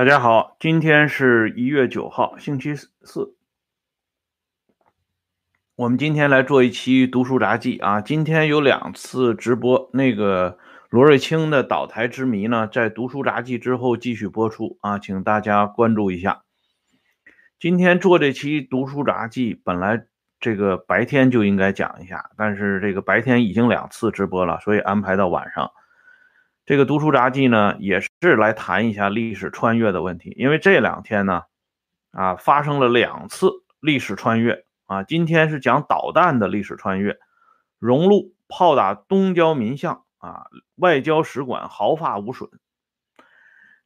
大家好，今天是一月九号，星期四。我们今天来做一期读书杂记啊。今天有两次直播，那个罗瑞卿的倒台之谜呢，在读书杂记之后继续播出啊，请大家关注一下。今天做这期读书杂记，本来这个白天就应该讲一下，但是这个白天已经两次直播了，所以安排到晚上。这个读书杂记呢，也是来谈一下历史穿越的问题。因为这两天呢，啊，发生了两次历史穿越啊。今天是讲导弹的历史穿越，荣禄炮打东交民巷啊，外交使馆毫发无损。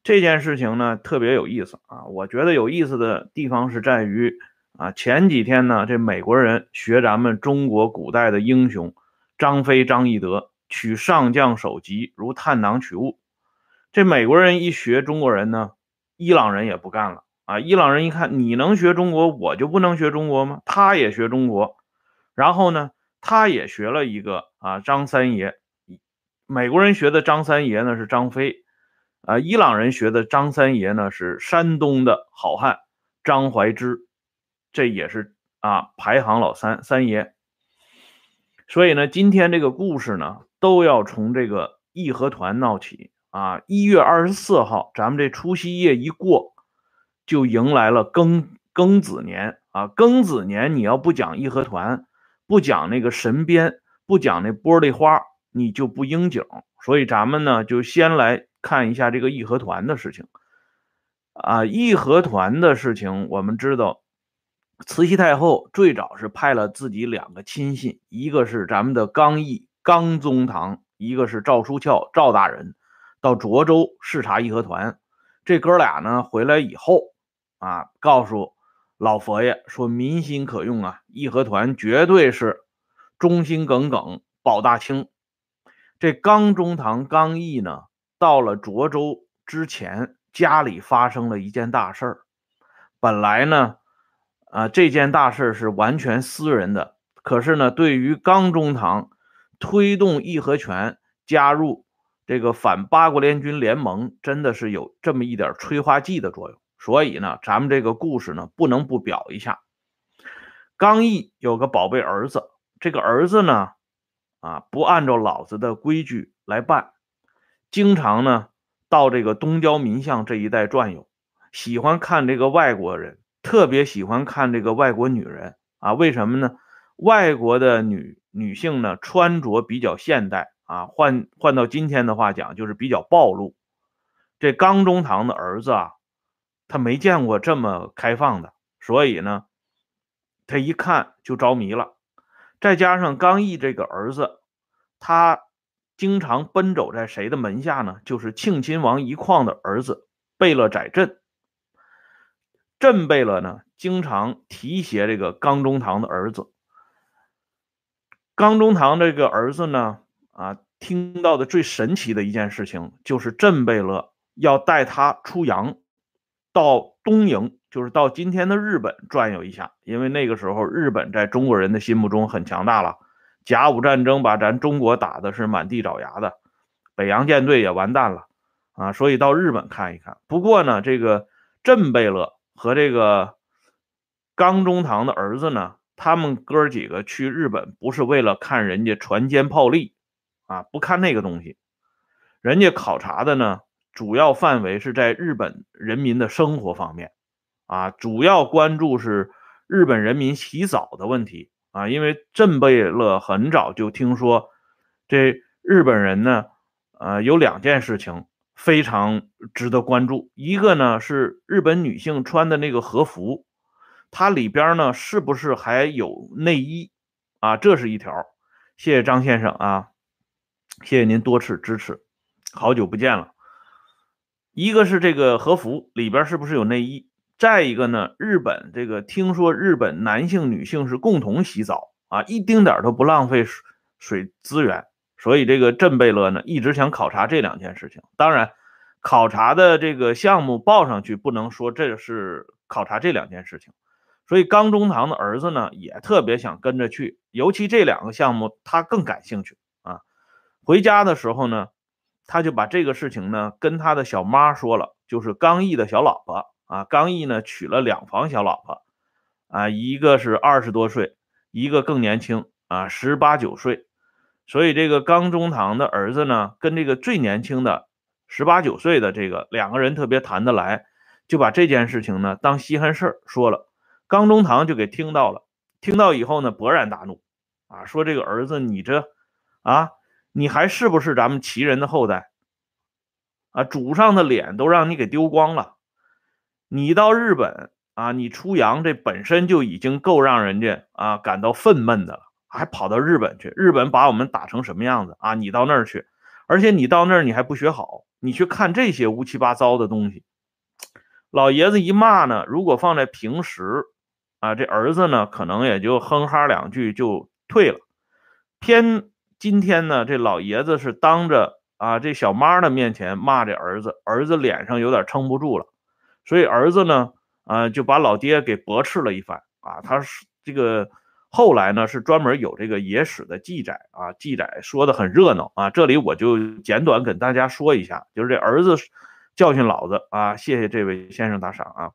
这件事情呢，特别有意思啊。我觉得有意思的地方是在于啊，前几天呢，这美国人学咱们中国古代的英雄张飞、张翼德。取上将首级如探囊取物，这美国人一学中国人呢，伊朗人也不干了啊！伊朗人一看你能学中国，我就不能学中国吗？他也学中国，然后呢，他也学了一个啊张三爷。美国人学的张三爷呢是张飞，啊，伊朗人学的张三爷呢是山东的好汉张怀之，这也是啊排行老三三爷。所以呢，今天这个故事呢。都要从这个义和团闹起啊！一月二十四号，咱们这除夕夜一过，就迎来了庚庚子年啊！庚子年，你要不讲义和团，不讲那个神鞭，不讲那玻璃花，你就不应景。所以咱们呢，就先来看一下这个义和团的事情啊！义和团的事情，我们知道，慈禧太后最早是派了自己两个亲信，一个是咱们的刚毅。刚宗堂，一个是赵书翘，赵大人到涿州视察义和团。这哥俩呢回来以后啊，告诉老佛爷说民心可用啊，义和团绝对是忠心耿耿保大清。这刚中堂刚毅呢，到了涿州之前，家里发生了一件大事儿。本来呢，啊这件大事是完全私人的，可是呢，对于刚中堂。推动义和拳加入这个反八国联军联盟，真的是有这么一点催化剂的作用。所以呢，咱们这个故事呢，不能不表一下。刚毅有个宝贝儿子，这个儿子呢，啊，不按照老子的规矩来办，经常呢到这个东郊民巷这一带转悠，喜欢看这个外国人，特别喜欢看这个外国女人啊。为什么呢？外国的女。女性呢，穿着比较现代啊，换换到今天的话讲，就是比较暴露。这刚中堂的儿子啊，他没见过这么开放的，所以呢，他一看就着迷了。再加上刚毅这个儿子，他经常奔走在谁的门下呢？就是庆亲王一矿的儿子贝勒载镇。镇贝勒呢，经常提携这个刚中堂的儿子。刚中堂这个儿子呢，啊，听到的最神奇的一件事情就是镇贝勒要带他出洋，到东瀛，就是到今天的日本转悠一下。因为那个时候日本在中国人的心目中很强大了，甲午战争把咱中国打的是满地找牙的，北洋舰队也完蛋了啊，所以到日本看一看。不过呢，这个镇贝勒和这个刚中堂的儿子呢。他们哥几个去日本不是为了看人家船坚炮利啊，不看那个东西，人家考察的呢，主要范围是在日本人民的生活方面啊，主要关注是日本人民洗澡的问题啊，因为镇贝勒很早就听说这日本人呢，呃，有两件事情非常值得关注，一个呢是日本女性穿的那个和服。它里边呢，是不是还有内衣啊？这是一条。谢谢张先生啊，谢谢您多次支持，好久不见了。一个是这个和服里边是不是有内衣？再一个呢，日本这个听说日本男性女性是共同洗澡啊，一丁点都不浪费水水资源。所以这个镇贝勒呢，一直想考察这两件事情。当然，考察的这个项目报上去，不能说这是考察这两件事情。所以刚中堂的儿子呢，也特别想跟着去，尤其这两个项目他更感兴趣啊。回家的时候呢，他就把这个事情呢跟他的小妈说了，就是刚毅的小老婆啊。刚毅呢娶了两房小老婆啊，一个是二十多岁，一个更年轻啊，十八九岁。所以这个刚中堂的儿子呢，跟这个最年轻的十八九岁的这个两个人特别谈得来，就把这件事情呢当稀罕事儿说了。刚中堂就给听到了，听到以后呢勃然大怒啊，说这个儿子你这啊。你还是不是咱们齐人的后代啊？祖上的脸都让你给丢光了。你到日本啊，你出洋这本身就已经够让人家啊感到愤懑的了，还跑到日本去？日本把我们打成什么样子啊？你到那儿去，而且你到那儿你还不学好，你去看这些乌七八糟的东西。老爷子一骂呢，如果放在平时啊，这儿子呢可能也就哼哈两句就退了，偏。今天呢，这老爷子是当着啊这小妈的面前骂这儿子，儿子脸上有点撑不住了，所以儿子呢啊就把老爹给驳斥了一番啊。他是这个后来呢是专门有这个野史的记载啊，记载说的很热闹啊。这里我就简短跟大家说一下，就是这儿子教训老子啊，谢谢这位先生打赏啊。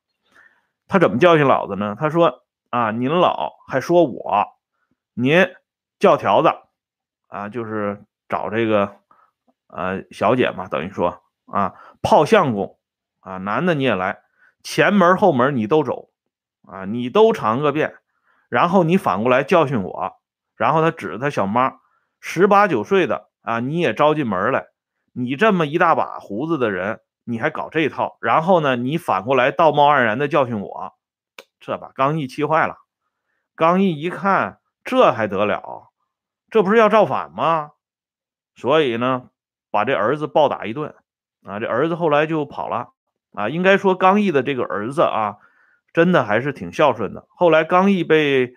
他怎么教训老子呢？他说啊，您老还说我，您教条子。啊，就是找这个，呃，小姐嘛，等于说啊，泡相公啊，男的你也来，前门后门你都走，啊，你都尝个遍，然后你反过来教训我，然后他指着他小妈，十八九岁的啊，你也招进门来，你这么一大把胡子的人，你还搞这一套，然后呢，你反过来道貌岸然的教训我，这把刚毅气坏了，刚毅一看，这还得了？这不是要造反吗？所以呢，把这儿子暴打一顿啊！这儿子后来就跑了啊。应该说，刚毅的这个儿子啊，真的还是挺孝顺的。后来刚毅被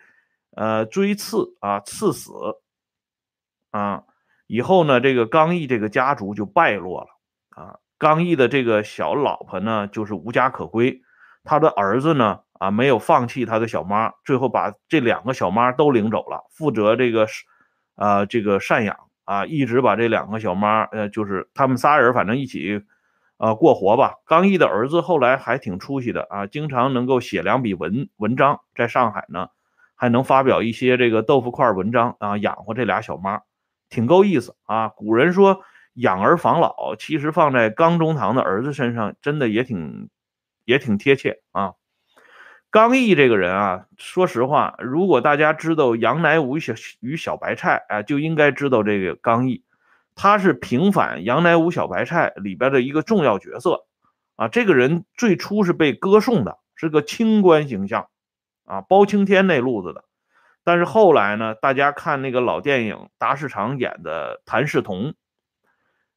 呃追刺啊，刺死啊以后呢，这个刚毅这个家族就败落了啊。刚毅的这个小老婆呢，就是无家可归。他的儿子呢，啊，没有放弃他的小妈，最后把这两个小妈都领走了，负责这个呃。这个赡养啊，一直把这两个小妈，呃，就是他们仨人，反正一起，呃，过活吧。刚毅的儿子后来还挺出息的啊，经常能够写两笔文文章，在上海呢，还能发表一些这个豆腐块文章啊，养活这俩小妈，挺够意思啊。古人说养儿防老，其实放在刚中堂的儿子身上，真的也挺也挺贴切啊。刚毅这个人啊，说实话，如果大家知道杨乃武小与小白菜啊，就应该知道这个刚毅，他是平反杨乃武小白菜里边的一个重要角色啊。这个人最初是被歌颂的，是个清官形象啊，包青天那路子的。但是后来呢，大家看那个老电影达世长演的《谭世同》，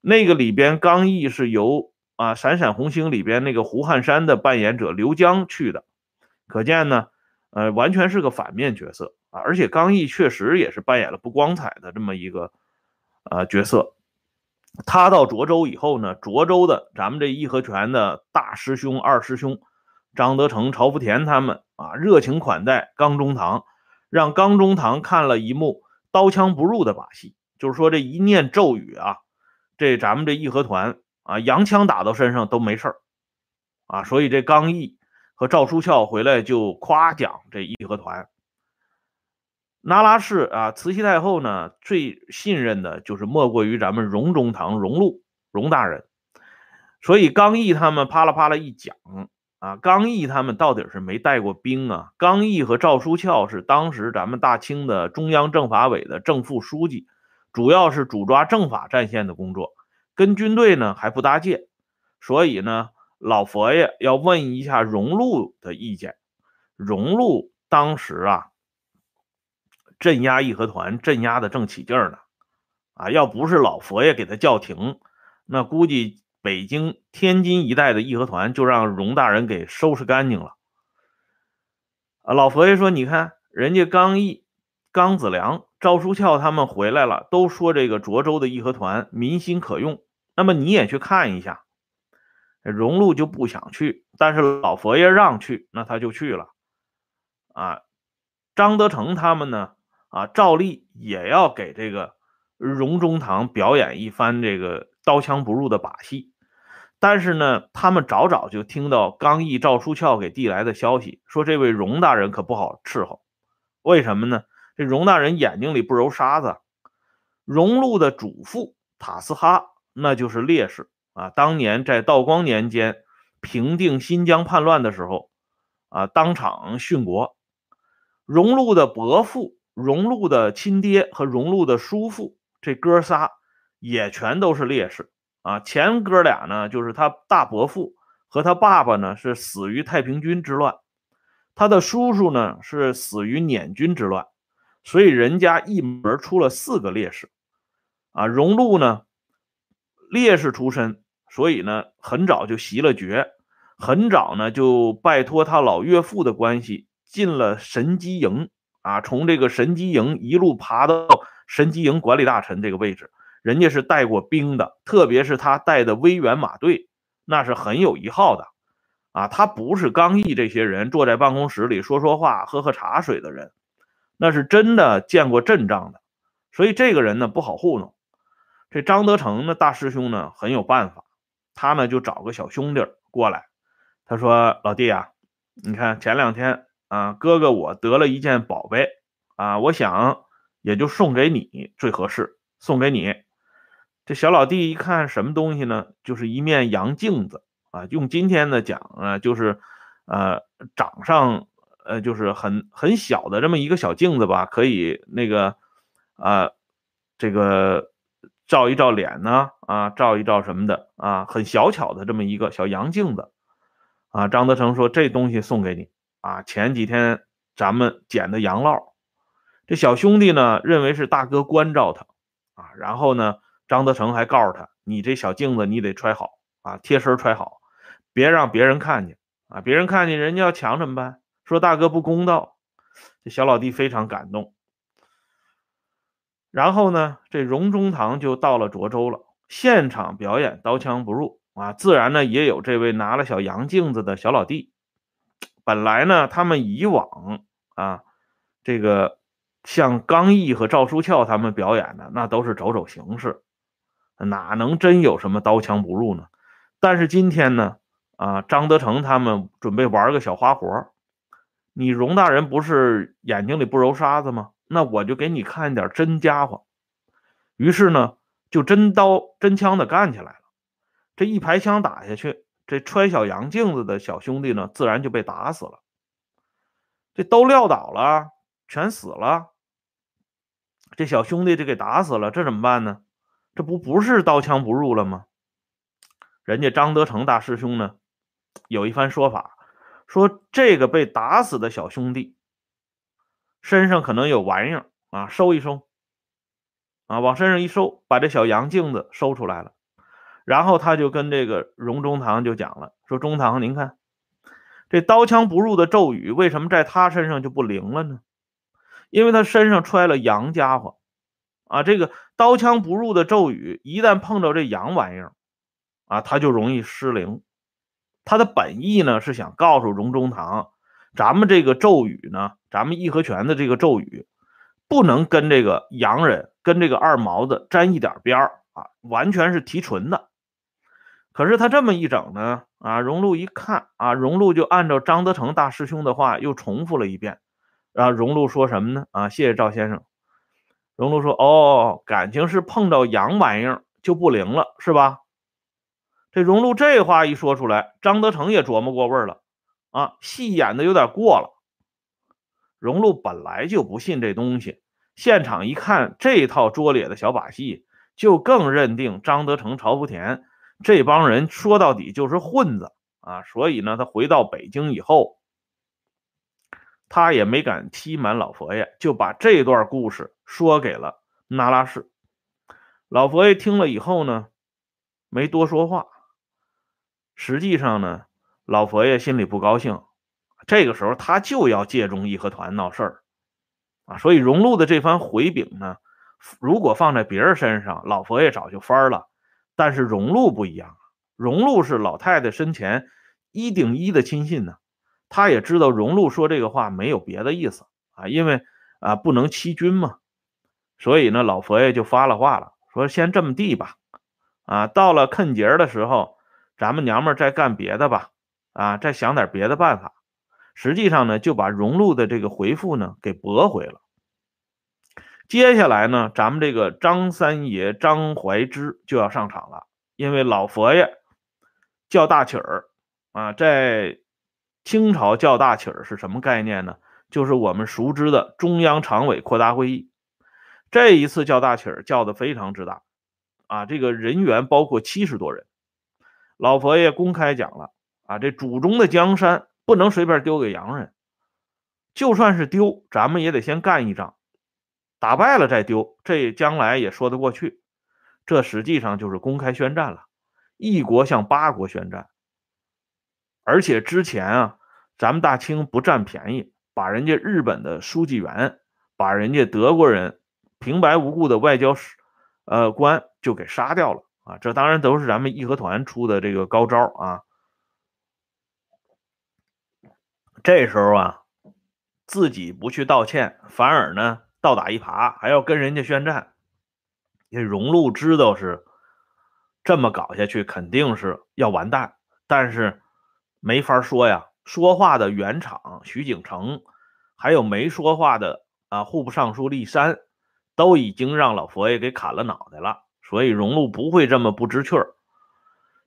那个里边刚毅是由啊《闪闪红星》里边那个胡汉山的扮演者刘江去的。可见呢，呃，完全是个反面角色啊！而且刚毅确实也是扮演了不光彩的这么一个呃角色。他到涿州以后呢，涿州的咱们这义和拳的大师兄、二师兄张德成、曹福田他们啊，热情款待刚中堂，让刚中堂看了一幕刀枪不入的把戏，就是说这一念咒语啊，这咱们这义和团啊，洋枪打到身上都没事儿啊！所以这刚毅。和赵书翘回来就夸奖这义和团。那拉氏啊，慈禧太后呢最信任的就是莫过于咱们荣中堂荣禄荣大人，所以刚毅他们啪啦啪啦一讲啊，刚毅他们到底是没带过兵啊。刚毅和赵书翘是当时咱们大清的中央政法委的正副书记，主要是主抓政法战线的工作，跟军队呢还不搭界，所以呢。老佛爷要问一下荣禄的意见。荣禄当时啊，镇压义和团，镇压的正起劲呢。啊，要不是老佛爷给他叫停，那估计北京、天津一带的义和团就让荣大人给收拾干净了。啊，老佛爷说：“你看，人家刚毅、刚子良、赵书翘他们回来了，都说这个涿州的义和团民心可用，那么你也去看一下。”荣禄就不想去，但是老佛爷让去，那他就去了。啊，张德成他们呢，啊，照例也要给这个荣中堂表演一番这个刀枪不入的把戏。但是呢，他们早早就听到刚毅、赵书翘给递来的消息，说这位荣大人可不好伺候。为什么呢？这荣大人眼睛里不揉沙子。荣禄的祖父塔斯哈，那就是烈士啊！当年在道光年间平定新疆叛乱的时候，啊，当场殉国。荣禄的伯父、荣禄的亲爹和荣禄的叔父，这哥仨也全都是烈士啊！前哥俩呢，就是他大伯父和他爸爸呢，是死于太平军之乱；他的叔叔呢，是死于捻军之乱。所以人家一门出了四个烈士。啊，荣禄呢，烈士出身，所以呢，很早就袭了爵，很早呢就拜托他老岳父的关系进了神机营啊，从这个神机营一路爬到神机营管理大臣这个位置，人家是带过兵的，特别是他带的威远马队，那是很有一号的啊，他不是刚毅这些人坐在办公室里说说话、喝喝茶水的人，那是真的见过阵仗的，所以这个人呢不好糊弄。这张德成呢，大师兄呢很有办法，他呢就找个小兄弟过来，他说：“老弟啊，你看前两天啊，哥哥我得了一件宝贝啊，我想也就送给你最合适，送给你。”这小老弟一看什么东西呢？就是一面洋镜子啊，用今天的讲啊，就是呃掌上呃就是很很小的这么一个小镜子吧，可以那个啊这个。照一照脸呢，啊，照一照什么的啊，很小巧的这么一个小洋镜子，啊，张德成说这东西送给你啊，前几天咱们捡的洋烙，这小兄弟呢认为是大哥关照他，啊，然后呢，张德成还告诉他，你这小镜子你得揣好啊，贴身揣好，别让别人看见啊，别人看见人家要抢怎么办？说大哥不公道，这小老弟非常感动。然后呢，这荣中堂就到了涿州了，现场表演刀枪不入啊，自然呢也有这位拿了小洋镜子的小老弟。本来呢，他们以往啊，这个像刚毅和赵书翘他们表演的，那都是走走形式，哪能真有什么刀枪不入呢？但是今天呢，啊，张德成他们准备玩个小花活，你荣大人不是眼睛里不揉沙子吗？那我就给你看点真家伙，于是呢，就真刀真枪的干起来了。这一排枪打下去，这揣小洋镜子的小兄弟呢，自然就被打死了。这都撂倒了，全死了。这小兄弟就给打死了，这怎么办呢？这不不是刀枪不入了吗？人家张德成大师兄呢，有一番说法，说这个被打死的小兄弟。身上可能有玩意儿啊，收一收，啊，往身上一收，把这小羊镜子收出来了，然后他就跟这个荣中堂就讲了，说中堂，您看这刀枪不入的咒语为什么在他身上就不灵了呢？因为他身上揣了羊家伙，啊，这个刀枪不入的咒语一旦碰到这洋玩意儿，啊，他就容易失灵。他的本意呢是想告诉荣中堂。咱们这个咒语呢，咱们义和拳的这个咒语，不能跟这个洋人、跟这个二毛子沾一点边儿啊，完全是提纯的。可是他这么一整呢，啊，荣禄一看啊，荣禄就按照张德成大师兄的话又重复了一遍。然后荣禄说什么呢？啊，谢谢赵先生。荣禄说：“哦，感情是碰到洋玩意儿就不灵了，是吧？”这荣禄这话一说出来，张德成也琢磨过味儿了。啊，戏演的有点过了。荣禄本来就不信这东西，现场一看这套拙劣的小把戏，就更认定张德成、曹福田这帮人说到底就是混子啊。所以呢，他回到北京以后，他也没敢欺瞒老佛爷，就把这段故事说给了那拉氏。老佛爷听了以后呢，没多说话。实际上呢。老佛爷心里不高兴，这个时候他就要借中义和团闹事儿啊，所以荣禄的这番回禀呢，如果放在别人身上，老佛爷早就翻了。但是荣禄不一样，荣禄是老太太生前一顶一的亲信呢，他也知道荣禄说这个话没有别的意思啊，因为啊不能欺君嘛，所以呢老佛爷就发了话了，说先这么地吧，啊，到了坑节的时候，咱们娘们再干别的吧，啊，再想点别的办法。实际上呢，就把荣禄的这个回复呢给驳回了。接下来呢，咱们这个张三爷张怀之就要上场了，因为老佛爷叫大曲儿啊，在清朝叫大曲儿是什么概念呢？就是我们熟知的中央常委扩大会议。这一次叫大曲儿叫的非常之大啊，这个人员包括七十多人。老佛爷公开讲了啊，这祖宗的江山不能随便丢给洋人，就算是丢，咱们也得先干一仗。打败了再丢，这将来也说得过去。这实际上就是公开宣战了，一国向八国宣战。而且之前啊，咱们大清不占便宜，把人家日本的书记员，把人家德国人平白无故的外交使呃官就给杀掉了啊！这当然都是咱们义和团出的这个高招啊。这时候啊，自己不去道歉，反而呢。倒打一耙，还要跟人家宣战。这荣禄知道是这么搞下去，肯定是要完蛋。但是没法说呀。说话的原厂徐景成，还有没说话的啊户部尚书立山，都已经让老佛爷给砍了脑袋了。所以荣禄不会这么不知趣儿。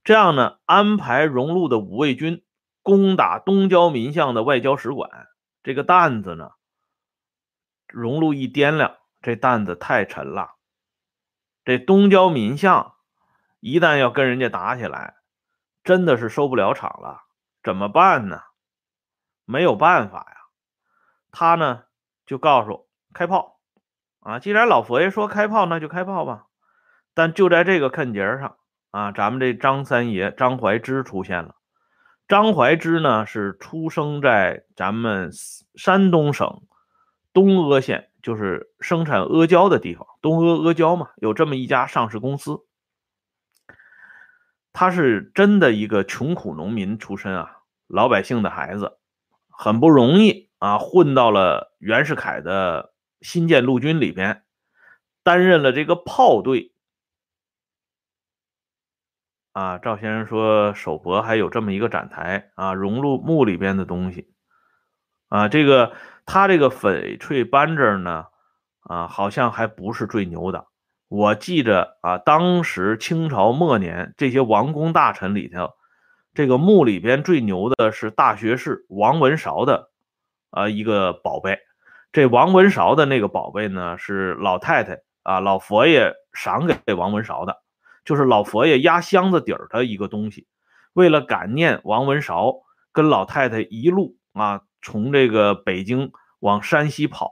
这样呢，安排荣禄的五卫军攻打东交民巷的外交使馆，这个担子呢？荣禄一掂量，这担子太沉了。这东交民巷一旦要跟人家打起来，真的是收不了场了。怎么办呢？没有办法呀。他呢就告诉开炮啊！既然老佛爷说开炮，那就开炮吧。但就在这个坎节上啊，咱们这张三爷张怀之出现了。张怀之呢是出生在咱们山东省。东阿县就是生产阿胶的地方，东阿阿胶嘛，有这么一家上市公司。他是真的一个穷苦农民出身啊，老百姓的孩子，很不容易啊，混到了袁世凯的新建陆军里边，担任了这个炮队。啊，赵先生说首博还有这么一个展台啊，荣禄墓里边的东西。啊，这个他这个翡翠扳指呢，啊，好像还不是最牛的。我记着啊，当时清朝末年这些王公大臣里头，这个墓里边最牛的是大学士王文韶的啊一个宝贝。这王文韶的那个宝贝呢，是老太太啊老佛爷赏给王文韶的，就是老佛爷压箱子底儿的一个东西。为了感念王文韶跟老太太一路啊。从这个北京往山西跑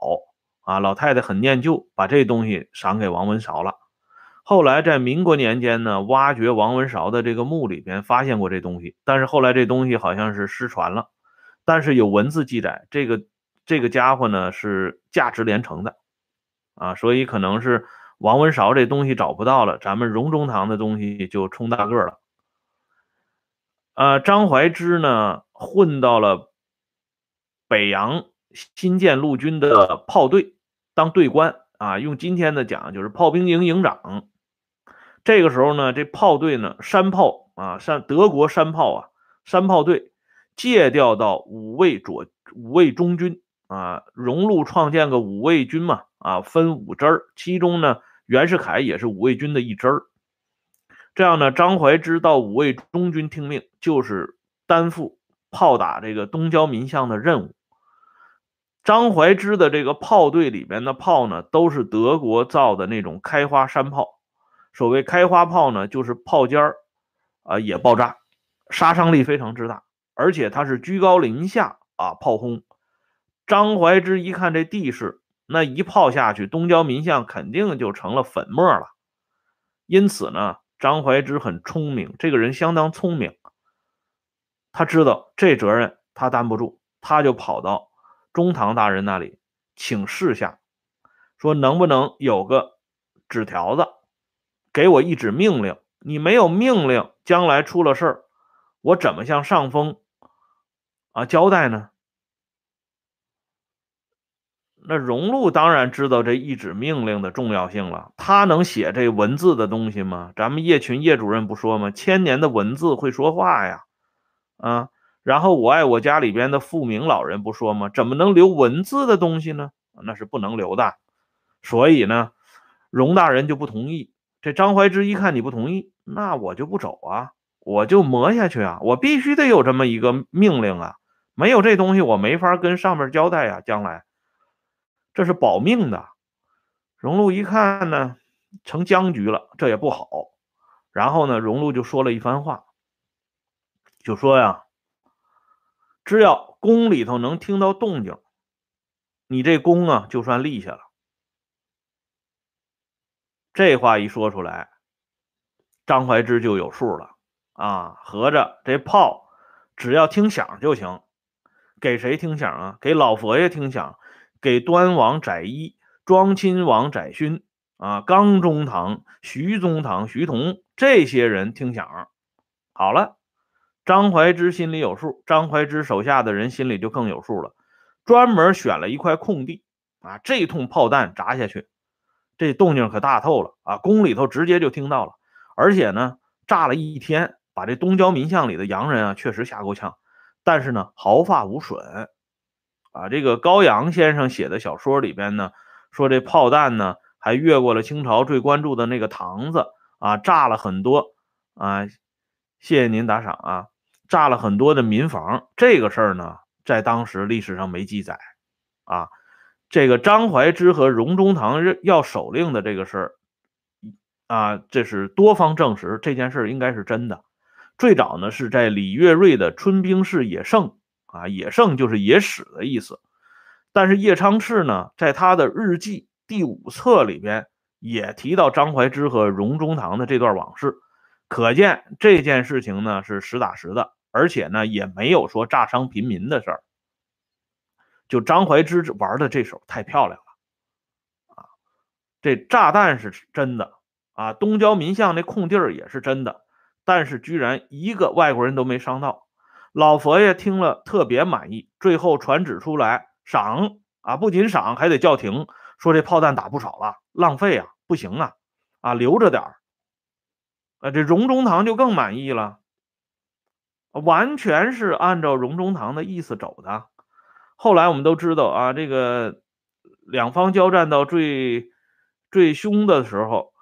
啊，老太太很念旧，把这东西赏给王文韶了。后来在民国年间呢，挖掘王文韶的这个墓里边发现过这东西，但是后来这东西好像是失传了。但是有文字记载，这个这个家伙呢是价值连城的啊，所以可能是王文韶这东西找不到了，咱们荣中堂的东西就冲大个了。呃，张怀之呢混到了。北洋新建陆军的炮队当队官啊，用今天的讲就是炮兵营营长。这个时候呢，这炮队呢，山炮啊，山德国山炮啊，山炮队借调到五位左五位中军啊，荣禄创建个五位军嘛啊，分五支儿，其中呢，袁世凯也是五卫军的一支儿。这样呢，张怀之到五卫中军听命，就是担负炮打这个东交民巷的任务。张怀之的这个炮队里边的炮呢，都是德国造的那种开花山炮。所谓开花炮呢，就是炮尖儿啊也爆炸，杀伤力非常之大，而且它是居高临下啊炮轰。张怀之一看这地势，那一炮下去，东郊民巷肯定就成了粉末了。因此呢，张怀之很聪明，这个人相当聪明，他知道这责任他担不住，他就跑到。中堂大人那里请示下，说能不能有个纸条子，给我一纸命令？你没有命令，将来出了事儿，我怎么向上峰啊交代呢？那荣禄当然知道这一纸命令的重要性了。他能写这文字的东西吗？咱们叶群叶主任不说吗？千年的文字会说话呀，啊！然后我爱我家里边的富明老人不说吗？怎么能留文字的东西呢？那是不能留的。所以呢，荣大人就不同意。这张怀之一看你不同意，那我就不走啊，我就磨下去啊，我必须得有这么一个命令啊，没有这东西我没法跟上面交代呀，将来。这是保命的。荣禄一看呢，成僵局了，这也不好。然后呢，荣禄就说了一番话，就说呀：“只要宫里头能听到动静，你这宫啊就算立下了。”这话一说出来，张怀之就有数了啊，合着这炮只要听响就行。给谁听响啊？给老佛爷听响。给端王载一、庄亲王载勋啊，刚中堂、徐中堂、徐同这些人听响，好了，张怀之心里有数，张怀之手下的人心里就更有数了。专门选了一块空地啊，这通炮弹砸下去，这动静可大透了啊！宫里头直接就听到了，而且呢，炸了一天，把这东郊民巷里的洋人啊，确实吓够呛，但是呢，毫发无损。啊，这个高阳先生写的小说里边呢，说这炮弹呢还越过了清朝最关注的那个塘子啊，炸了很多啊，谢谢您打赏啊，炸了很多的民房。这个事儿呢，在当时历史上没记载啊。这个张怀之和荣中堂要手令的这个事儿啊，这是多方证实这件事应该是真的。最早呢是在李月瑞的《春兵士野胜》。啊，野圣就是野史的意思，但是叶昌炽呢，在他的日记第五册里边也提到张怀之和荣中堂的这段往事，可见这件事情呢是实打实的，而且呢也没有说炸伤平民的事儿。就张怀之玩的这手太漂亮了啊！这炸弹是真的啊，东郊民巷那空地儿也是真的，但是居然一个外国人都没伤到。老佛爷听了特别满意，最后传旨出来赏啊，不仅赏，还得叫停，说这炮弹打不少了，浪费啊，不行啊，啊留着点儿。啊，这荣中堂就更满意了，完全是按照荣中堂的意思走的。后来我们都知道啊，这个两方交战到最最凶的时候，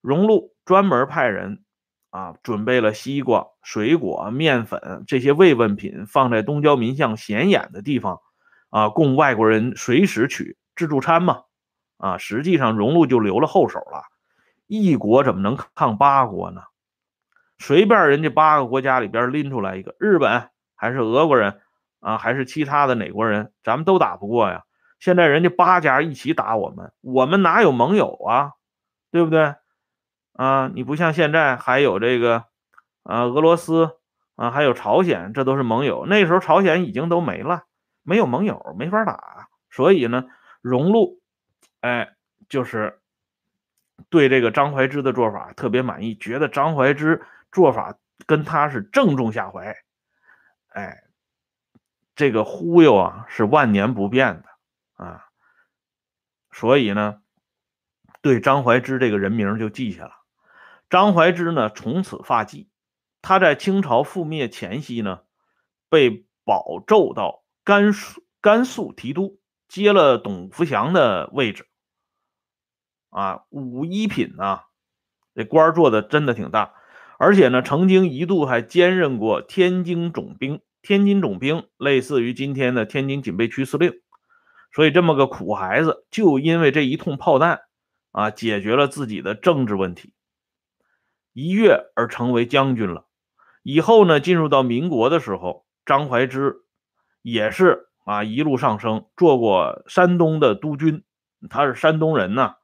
荣禄专门派人。啊，准备了西瓜、水果、面粉这些慰问品，放在东郊民巷显眼的地方，啊，供外国人随时取自助餐嘛。啊，实际上荣禄就留了后手了。一国怎么能抗八国呢？随便人家八个国家里边拎出来一个，日本还是俄国人啊，还是其他的哪国人，咱们都打不过呀。现在人家八家一起打我们，我们哪有盟友啊？对不对？啊，你不像现在还有这个，啊，俄罗斯啊，还有朝鲜，这都是盟友。那时候朝鲜已经都没了，没有盟友，没法打。所以呢，荣禄，哎，就是对这个张怀之的做法特别满意，觉得张怀之做法跟他是正中下怀。哎，这个忽悠啊是万年不变的啊，所以呢，对张怀之这个人名就记下了。张怀之呢，从此发迹。他在清朝覆灭前夕呢，被保奏到甘肃甘肃提督，接了董福祥的位置。啊，武一品呢，这官做的真的挺大，而且呢，曾经一度还兼任过天津总兵。天津总兵类似于今天的天津警备区司令，所以这么个苦孩子，就因为这一通炮弹啊，解决了自己的政治问题。一跃而成为将军了。以后呢，进入到民国的时候，张怀之也是啊一路上升，做过山东的督军，他是山东人呐，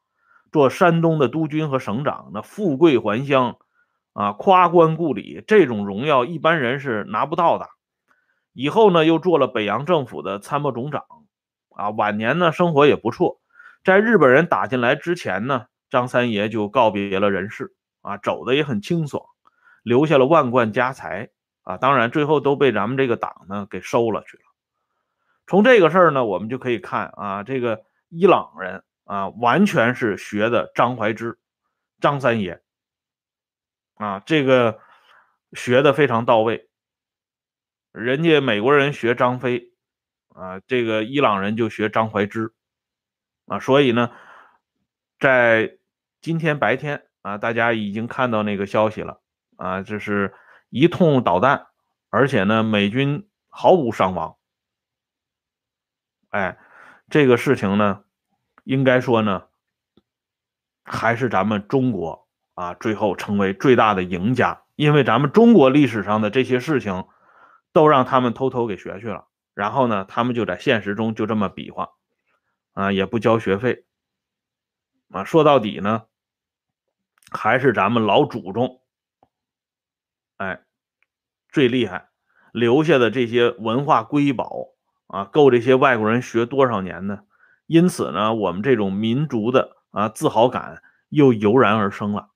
做山东的督军和省长，那富贵还乡啊，夸官故里，这种荣耀一般人是拿不到的。以后呢，又做了北洋政府的参谋总长，啊，晚年呢生活也不错。在日本人打进来之前呢，张三爷就告别了人世。啊，走的也很清爽，留下了万贯家财啊！当然，最后都被咱们这个党呢给收了去了。从这个事儿呢，我们就可以看啊，这个伊朗人啊，完全是学的张怀之、张三爷啊，这个学的非常到位。人家美国人学张飞啊，这个伊朗人就学张怀之啊，所以呢，在今天白天啊，大家已经看到那个消息了啊，这是一通导弹，而且呢，美军毫无伤亡。哎，这个事情呢，应该说呢，还是咱们中国啊，最后成为最大的赢家，因为咱们中国历史上的这些事情，都让他们偷偷给学去了，然后呢，他们就在现实中就这么比划，啊，也不交学费，啊，说到底呢，还是咱们老祖宗，哎，最厉害，留下的这些文化瑰宝。啊，够这些外国人学多少年呢？因此呢，我们这种民族的啊自豪感又油然而生了。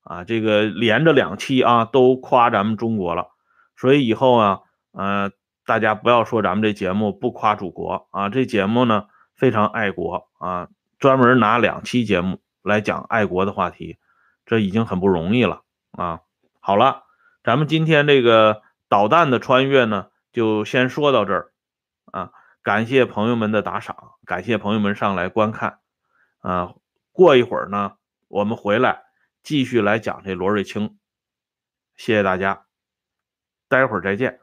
啊，这个连着两期啊都夸咱们中国了，所以以后啊，呃，大家不要说咱们这节目不夸祖国啊，这节目呢非常爱国啊，专门拿两期节目来讲爱国的话题，这已经很不容易了啊。好了，咱们今天这个导弹的穿越呢，就先说到这儿。啊，感谢朋友们的打赏，感谢朋友们上来观看。啊，过一会儿呢，我们回来继续来讲这罗瑞卿。谢谢大家，待会儿再见。